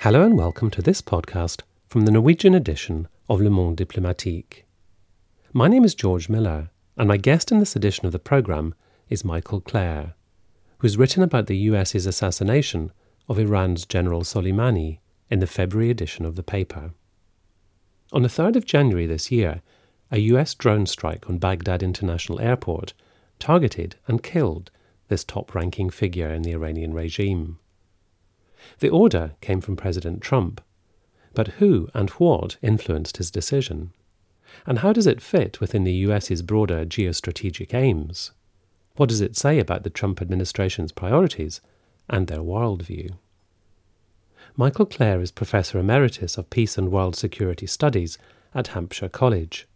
Hello and welcome to this podcast from the Norwegian edition of Le Monde Diplomatique. My name is George Miller, and my guest in this edition of the programme is Michael Klare, who's written about the US's assassination of Iran's General Soleimani in the February edition of the paper. On the 3rd of January this year, a US drone strike on Baghdad International Airport targeted and killed this top ranking figure in the Iranian regime. The order came from President Trump. But who and what influenced his decision? And how does it fit within the US's broader geostrategic aims? What does it say about the Trump administration's priorities and their worldview? Michael Klare is Professor Emeritus of Peace and World Security Studies at Hampshire College.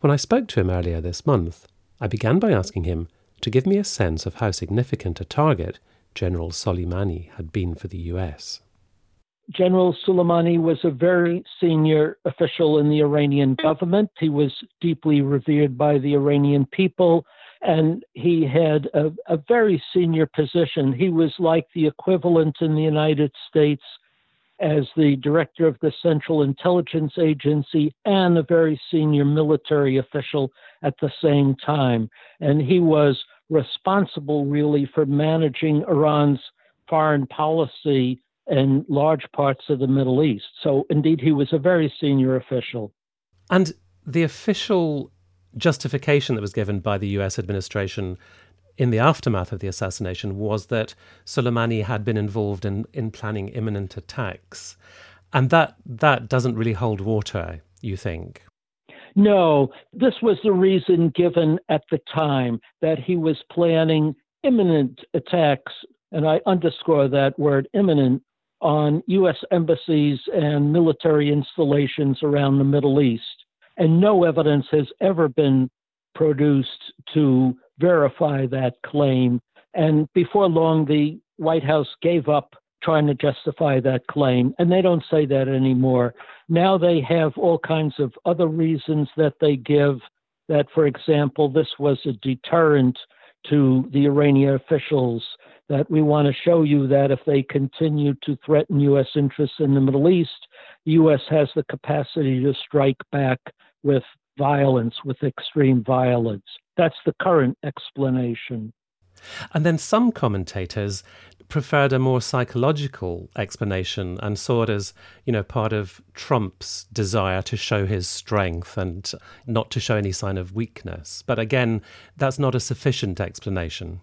When I spoke to him earlier this month, I began by asking him to give me a sense of how significant a target General Soleimani had been for the US. General Soleimani was a very senior official in the Iranian mm. government. He was deeply revered by the Iranian people, and he had a, a, very senior position. He was like the equivalent in the United States as the director of the Central Intelligence Agency and a very senior military official at the same time. And he was responsible really for managing Iran's foreign policy in large parts of the Middle East. So, indeed, he was a very senior official. And the official justification that was given by the US administration in the aftermath of the assassination was that Soleimani had been involved in, in planning imminent attacks. And that, that doesn't really hold water, you think? No, this was the reason given at the time that he was planning imminent attacks, and I underscore that word imminent, on U.S. embassies and military installations around the Middle East. And no evidence has ever been produced to verify that claim. And before long, the White House gave up trying to justify that claim. And they don't say that anymore. Now they have all kinds of other reasons that they give that, for example, this was a deterrent to the Iranian officials, that we want to show you that if they continue to threaten U.S. interests in the Middle East, the U.S. has the capacity to strike back with violence, with extreme violence. That's the current explanation. And then some commentators preferred a more psychological explanation and saw it as, you know, part of Trump's desire to show his strength and not to show any sign of weakness. But again, that's not a sufficient explanation.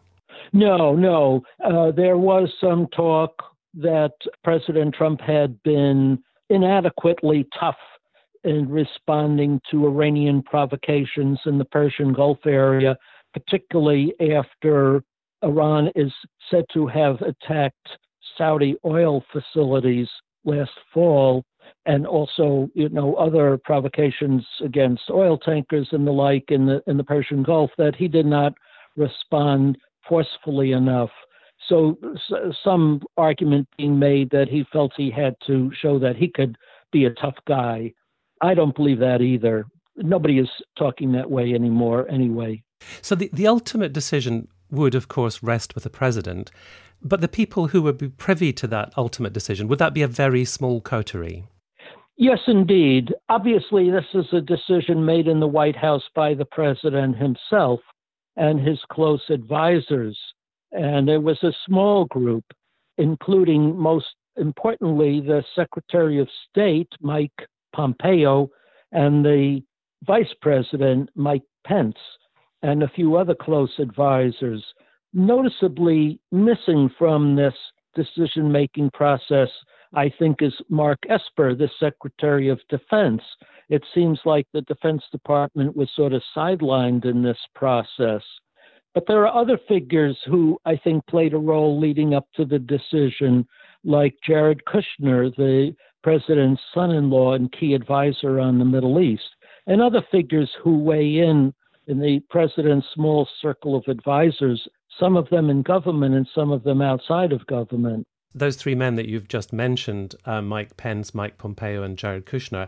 No, no. Uh, there was some talk that President Trump had been inadequately tough in responding to Iranian provocations in the Persian Gulf area, particularly after Iran is said to have attacked Saudi oil facilities last fall and also you know other provocations against oil tankers and the like in the in the Persian Gulf that he did not respond forcefully enough. So some argument being made that he felt he had to show that he could be a tough guy. I don't believe that either. Nobody is talking that way anymore anyway. So the, the ultimate decision would, of course, rest with the president. But the people who would be privy to that ultimate decision, would that be a very small coterie? Yes, indeed. Obviously, this is a decision made in the White House by the president himself and his close advisors. And it was a small group, including, most importantly, the Secretary of State, Mike Pompeo, and the Vice President, Mike Pence and a few other close advisors. Noticeably missing from this decision making process, I think, is Mark Esper, the Secretary of Defense. It seems like the Defense Department was sort of sidelined in this process. But there are other figures who I think played a role leading up to the decision, like Jared Kushner, the president's son in law and key advisor on the Middle East, and other figures who weigh in in the president's small circle of advisors, some of them in government and some of them outside of government. Those three men that you've just mentioned, uh, Mike Pence, Mike Pompeo, and Jared Kushner,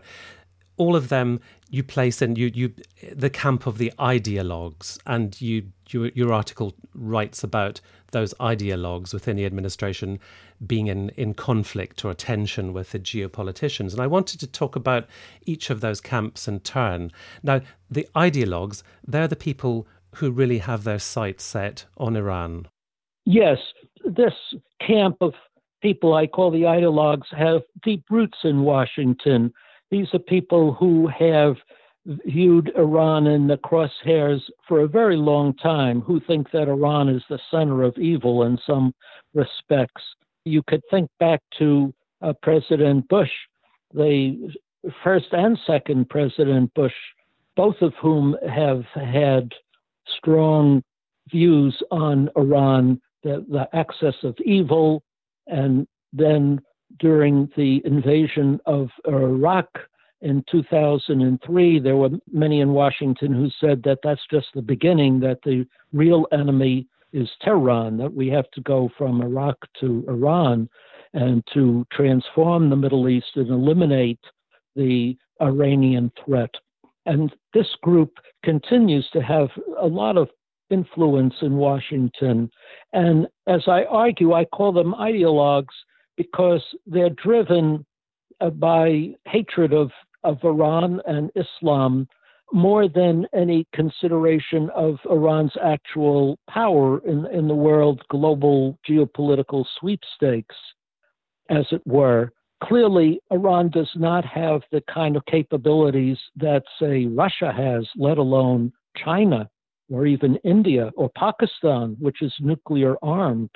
all of them you place in you you the camp of the ideologues, and you, you your article writes about those ideologues within the administration being in, in conflict or tension with the geopoliticians. And I wanted to talk about each of those camps in turn. Now, the ideologues, they're the people who really have their sights set on Iran. Yes, this camp of people I call the ideologues have deep roots in Washington. These are people who have viewed Iran in the crosshairs for a very long time, who think that Iran is the center of evil in some respects. You could think back to uh, President Bush, the first and second President Bush, both of whom have had strong views on Iran, the, the axis of evil, and then during the invasion of Iraq in 2003, there were many in Washington who said that that's just the beginning, that the real enemy is Tehran, that we have to go from Iraq to Iran and to transform the Middle East and eliminate the Iranian threat. And this group continues to have a lot of influence in Washington. And as I argue, I call them ideologues because they're driven uh, by hatred of, of Iran and Islam more than any consideration of Iran's actual power in, in the world global geopolitical sweepstakes, as it were. Clearly, Iran does not have the kind of capabilities that, say, Russia has, let alone China or even India or Pakistan, which is nuclear armed.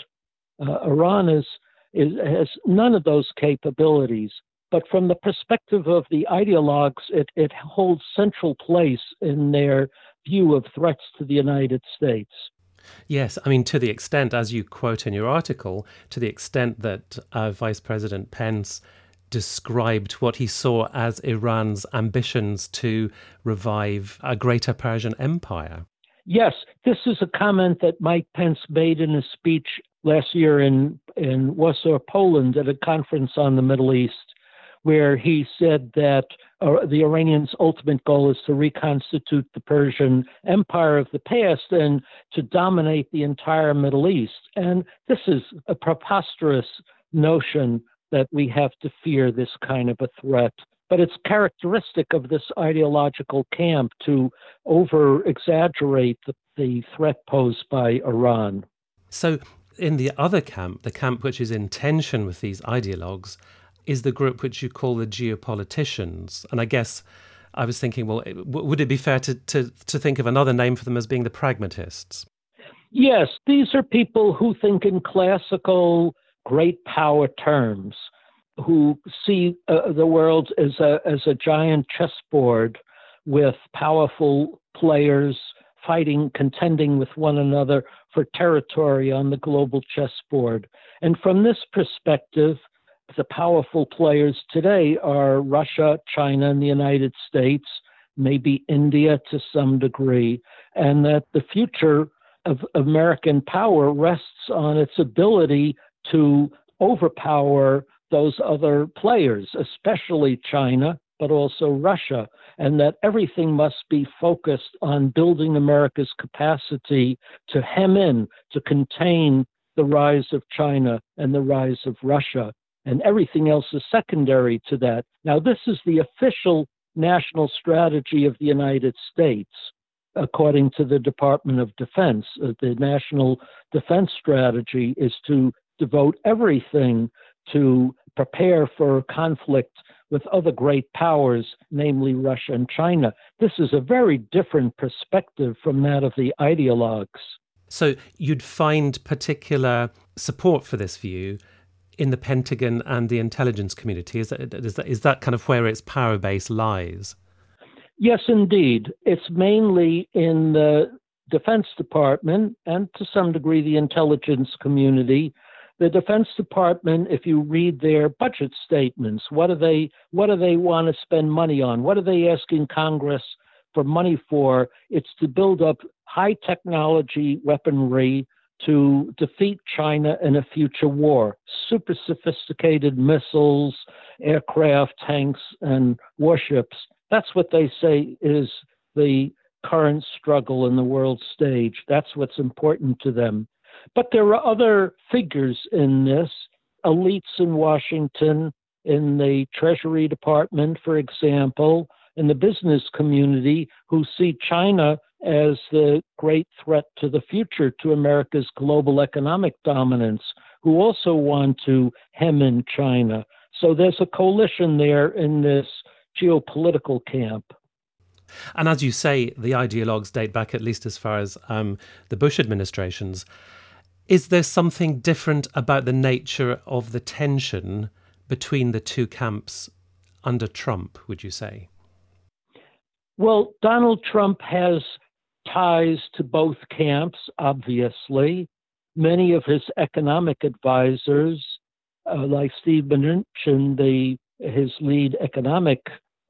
Uh, Iran is, is, has none of those capabilities. But from the perspective of the ideologues, it, it holds central place in their view of threats to the United States. Yes, I mean, to the extent, as you quote in your article, to the extent that uh, Vice President Pence described what he saw as Iran's ambitions to revive a greater Persian empire. Yes, this is a comment that Mike Pence made in a speech last year in, in Warsaw, Poland, at a conference on the Middle East, where he said that uh, the Iranians' ultimate goal is to reconstitute the Persian Empire of the past and to dominate the entire Middle East. And this is a preposterous notion that we have to fear this kind of a threat but it's characteristic of this ideological camp to over exaggerate the, the threat posed by Iran. So, in the other camp, the camp which is in tension with these ideologues, is the group which you call the geopoliticians. And I guess I was thinking, well, would it be fair to, to, to think of another name for them as being the pragmatists? Yes, these are people who think in classical great power terms who see uh, the world as a, as a giant chessboard with powerful players fighting, contending with one another for territory on the global chessboard. And from this perspective, the powerful players today are Russia, China, and the United States, maybe India to some degree, and that the future of American power rests on its ability to overpower those other players, especially China, but also Russia, and that everything must be focused on building America's capacity to hem in, to contain the rise of China and the rise of Russia. And everything else is secondary to that. Now, this is the official national strategy of the United States, according to the Department of Defense. Uh, the national defense strategy is to devote everything to prepare for conflict with other great powers, namely Russia and China. This is a very different perspective from that of the ideologues. So you'd find particular support for this view in the Pentagon and the intelligence community. Is that, is that, is that kind of where its power base lies? Yes, indeed. It's mainly in the Defense Department and to some degree the intelligence community the Defense Department, if you read their budget statements, what do they what do they want to spend money on? What are they asking Congress for money for? It's to build up high technology weaponry to defeat China in a future war. Super sophisticated missiles, aircraft, tanks, and warships. That's what they say is the current struggle in the world stage. That's what's important to them. But there are other figures in this elites in Washington, in the Treasury Department, for example, in the business community, who see China as the great threat to the future to America's global economic dominance, who also want to hem in China. So there's a coalition there in this geopolitical camp. And as you say, the ideologues date back at least as far as um, the Bush administrations. Is there something different about the nature of the tension between the two camps under Trump, would you say? Well, Donald Trump has ties to both camps, obviously. Many of his economic advisors, uh, like Steve Mnuchin, the his lead economic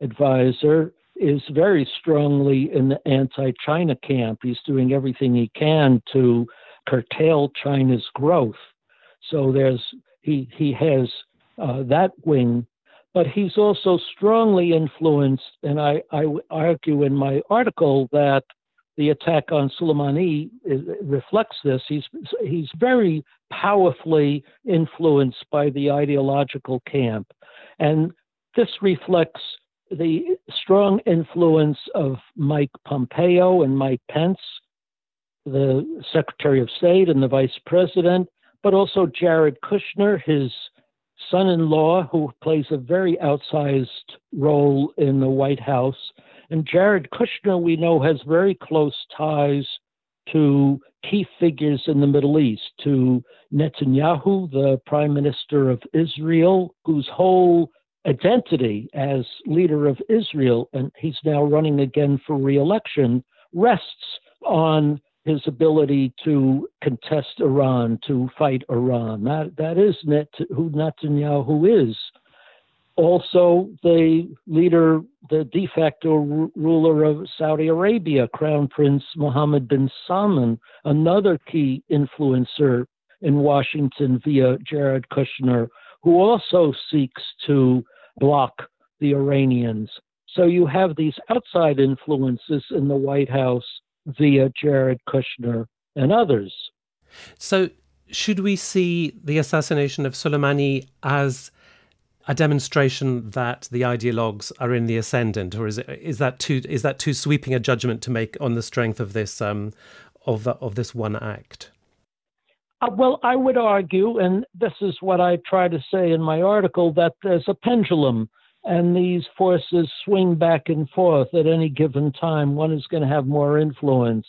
advisor, is very strongly in the anti-China camp. He's doing everything he can to curtail China's growth. So there's he he has uh, that wing, but he's also strongly influenced, and I, I argue in my article that the attack on Soleimani reflects this. He's he's very powerfully influenced by the ideological camp, and this reflects the strong influence of Mike Pompeo and Mike Pence, the Secretary of State and the Vice President, but also Jared Kushner, his son in law, who plays a very outsized role in the White House, and Jared Kushner, we know, has very close ties to key figures in the Middle East, to Netanyahu, the prime minister of Israel, whose whole identity as leader of Israel, and he's now running again for reelection, rests on his ability to contest Iran, to fight Iran. That, that is Net, who Netanyahu is also the leader, the de facto ruler of Saudi Arabia, Crown Prince Mohammed bin Salman, another key influencer in Washington via Jared Kushner, who also seeks to block the Iranians. So you have these outside influences in the White House via Jared Kushner and others. So, should we see the assassination of Soleimani as a demonstration that the ideologues are in the ascendant, or is it, is that too is that too sweeping a judgment to make on the strength of this um, of the, of this one act? Uh, well, I would argue, and this is what I try to say in my article, that there's a pendulum, and these forces swing back and forth at any given time. One is going to have more influence.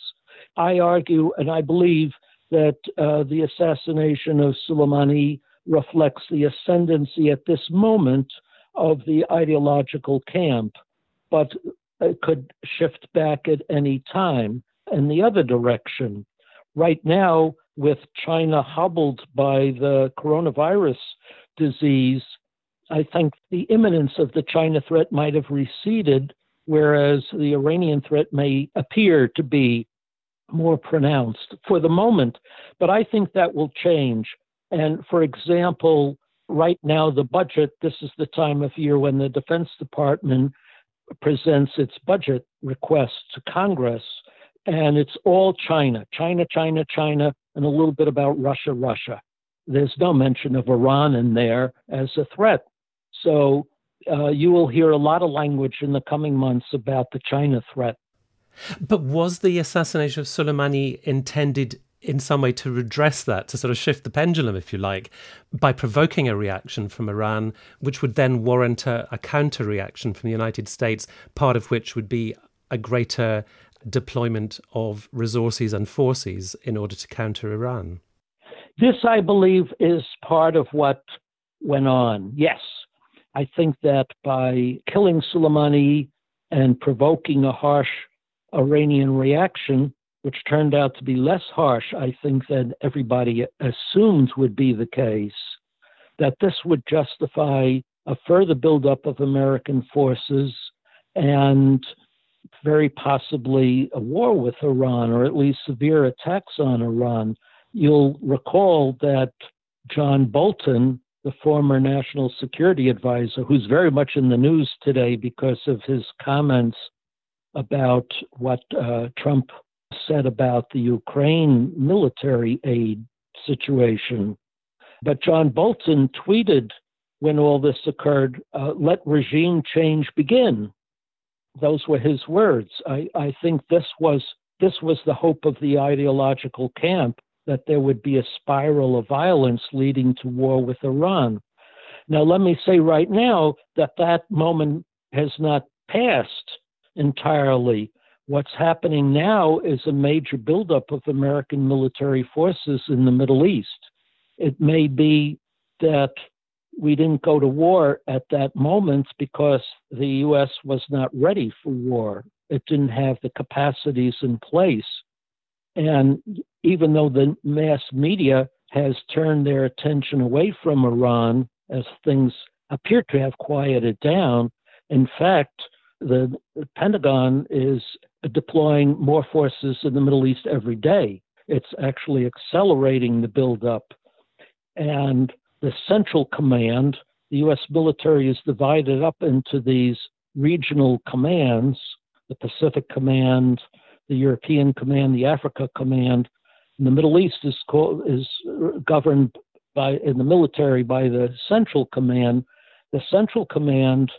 I argue, and I believe that uh, the assassination of Soleimani reflects the ascendancy at this moment of the ideological camp, but it could shift back at any time in the other direction. Right now, with China hobbled by the coronavirus disease, I think the imminence of the China threat might have receded, whereas the Iranian threat may appear to be more pronounced for the moment. But I think that will change. And for example, right now, the budget, this is the time of year when the Defense Department presents its budget request to Congress, and it's all China, China, China, China, and a little bit about Russia, Russia. There's no mention of Iran in there as a threat. So uh, you will hear a lot of language in the coming months about the China threat. But was the assassination of Soleimani intended in some way to redress that, to sort of shift the pendulum, if you like, by provoking a reaction from Iran, which would then warrant a, a counter reaction from the United States, part of which would be a greater deployment of resources and forces in order to counter Iran. This, I believe, is part of what went on. Yes. I think that by killing Soleimani and provoking a harsh Iranian reaction, which turned out to be less harsh, I think, than everybody assumed would be the case, that this would justify a further buildup of American forces and very possibly a war with Iran, or at least severe attacks on Iran. You'll recall that John Bolton, the former national security advisor, who's very much in the news today because of his comments about what uh, Trump said about the Ukraine military aid situation. But John Bolton tweeted when all this occurred, uh, let regime change begin. Those were his words. I, I think this was this was the hope of the ideological camp that there would be a spiral of violence leading to war with Iran. Now, let me say right now that that moment has not passed entirely. What's happening now is a major buildup of American military forces in the Middle East. It may be that we didn't go to war at that moment because the U.S. was not ready for war. It didn't have the capacities in place. And even though the mass media has turned their attention away from Iran as things appear to have quieted down, in fact, the Pentagon is deploying more forces in the Middle East every day. It's actually accelerating the buildup. And the Central Command, the U.S. military is divided up into these regional commands the Pacific Command, the European Command, the Africa Command. The Middle East is, called, is governed by in the military by the Central Command. The Central Command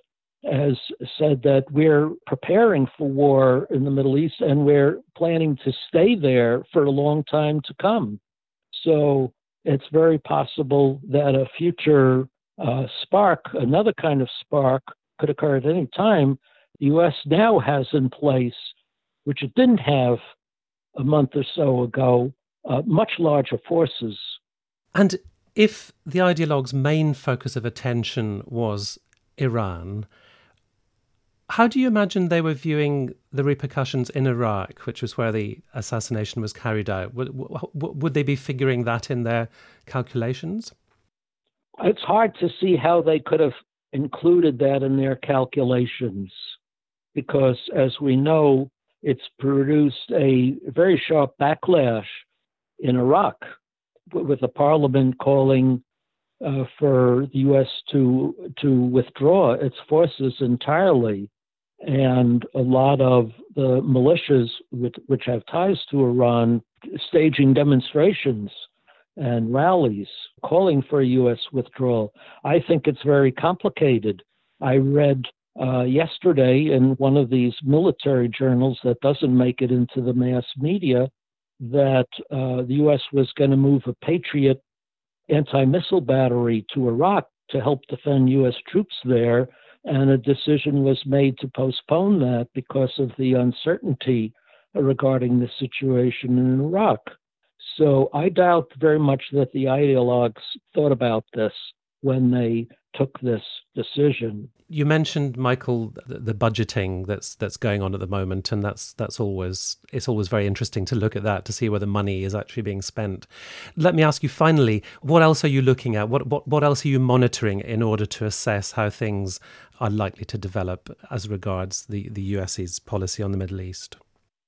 has said that we're preparing for war in the Middle East and we're planning to stay there for a long time to come. So it's very possible that a future uh, spark, another kind of spark, could occur at any time. The U.S. now has in place, which it didn't have a month or so ago, uh, much larger forces. And if the ideologue's main focus of attention was Iran, how do you imagine they were viewing the repercussions in Iraq, which was where the assassination was carried out? Would, would they be figuring that in their calculations? It's hard to see how they could have included that in their calculations because, as we know, it's produced a very sharp backlash in Iraq with the parliament calling uh, for the U.S. to to withdraw its forces entirely and a lot of the militias which, which have ties to Iran staging demonstrations and rallies calling for a U.S. withdrawal. I think it's very complicated. I read uh, yesterday in one of these military journals that doesn't make it into the mass media that uh, the U.S. was going to move a Patriot anti missile battery to Iraq to help defend U.S. troops there and a decision was made to postpone that because of the uncertainty regarding the situation in Iraq. So I doubt very much that the ideologues thought about this when they took this decision. You mentioned Michael the budgeting that's that's going on at the moment, and that's that's always it's always very interesting to look at that to see where the money is actually being spent. Let me ask you finally, what else are you looking at? What what what else are you monitoring in order to assess how things are likely to develop as regards the the US's policy on the Middle East?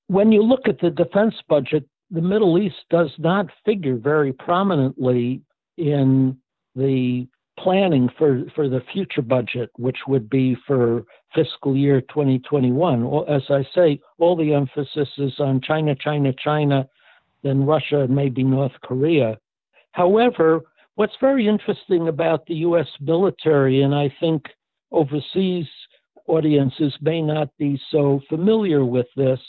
When you look at the defense budget, the Middle East does not figure very prominently in the planning for, for the future budget, which would be for fiscal year 2021. Well, as I say, all the emphasis is on China, China, China, then Russia, and maybe North Korea. However, what's very interesting about the U.S. military, and I think overseas audiences may not be so familiar with this,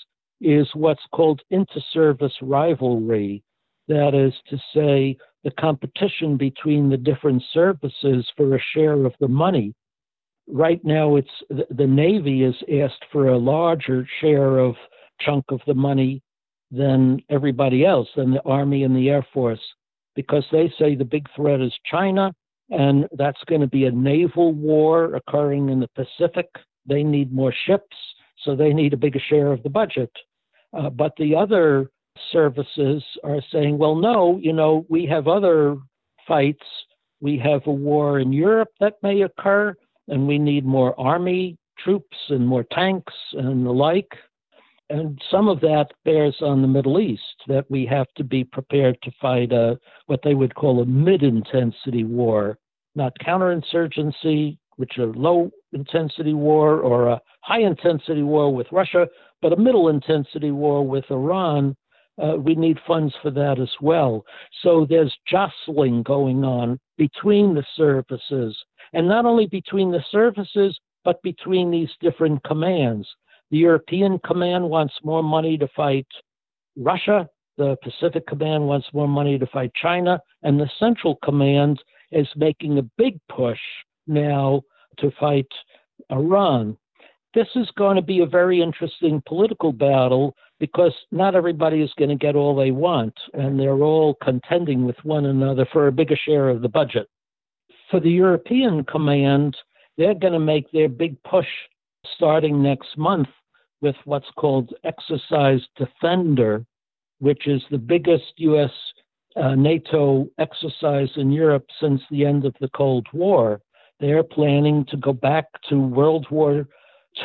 is what's called inter-service rivalry. That is to say, the competition between the different services for a share of the money. Right now, it's the Navy is asked for a larger share of chunk of the money than everybody else, than the Army and the Air Force, because they say the big threat is China, and that's going to be a naval war occurring in the Pacific. They need more ships, so they need a bigger share of the budget. Uh, but the other services are saying, well, no, you know, we have other fights. We have a war in Europe that may occur, and we need more army troops and more tanks and the like. And some of that bears on the Middle East that we have to be prepared to fight a what they would call a mid-intensity war. not counterinsurgency, which are low intensity war, or a high intensity war with Russia, but a middle intensity war with Iran. Uh, we need funds for that as well. So there's jostling going on between the services, and not only between the services, but between these different commands. The European Command wants more money to fight Russia. The Pacific Command wants more money to fight China. And the Central Command is making a big push now to fight Iran. This is going to be a very interesting political battle because not everybody is going to get all they want, and they're all contending with one another for a bigger share of the budget. For the European Command, they're going to make their big push starting next month with what's called Exercise Defender, which is the biggest U.S. Uh, NATO exercise in Europe since the end of the Cold War. They're planning to go back to World War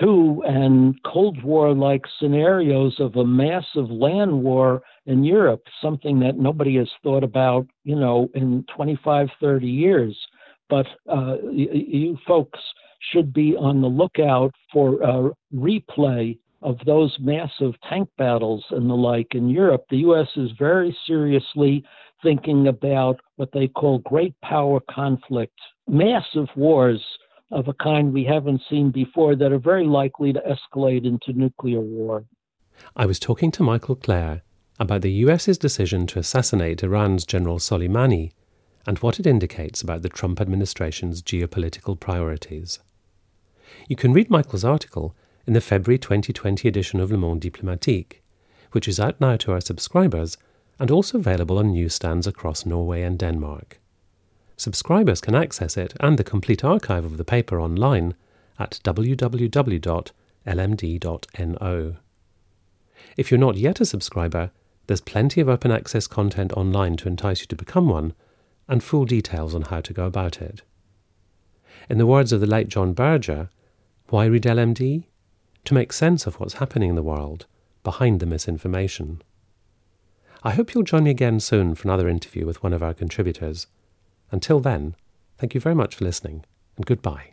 II and Cold War like scenarios of a massive land war in Europe, something that nobody has thought about, you know, in 25, 30 years. But uh, you, you folks should be on the lookout for a replay of those massive tank battles and the like in Europe. The U.S. is very seriously thinking about what they call great power conflict, massive wars of a kind we haven't seen before that are very likely to escalate into nuclear war. I was talking to Michael Klare about the US's decision to assassinate Iran's General Soleimani and what it indicates about the Trump administration's geopolitical priorities. You can read Michael's article in the February 2020 edition of Le Monde Diplomatique, which is out now to our subscribers and also available on newsstands across Norway and Denmark. Subscribers can access it and the complete archive of the paper online at www.lmd.no. If you're not yet a subscriber, there's plenty of open access content online to entice you to become one, and full details on how to go about it. In the words of the late John Berger, why read LMD? To make sense of what's happening in the world behind the misinformation. I hope you'll join me again soon for another interview with one of our contributors. Until then, thank you very much for listening, and goodbye.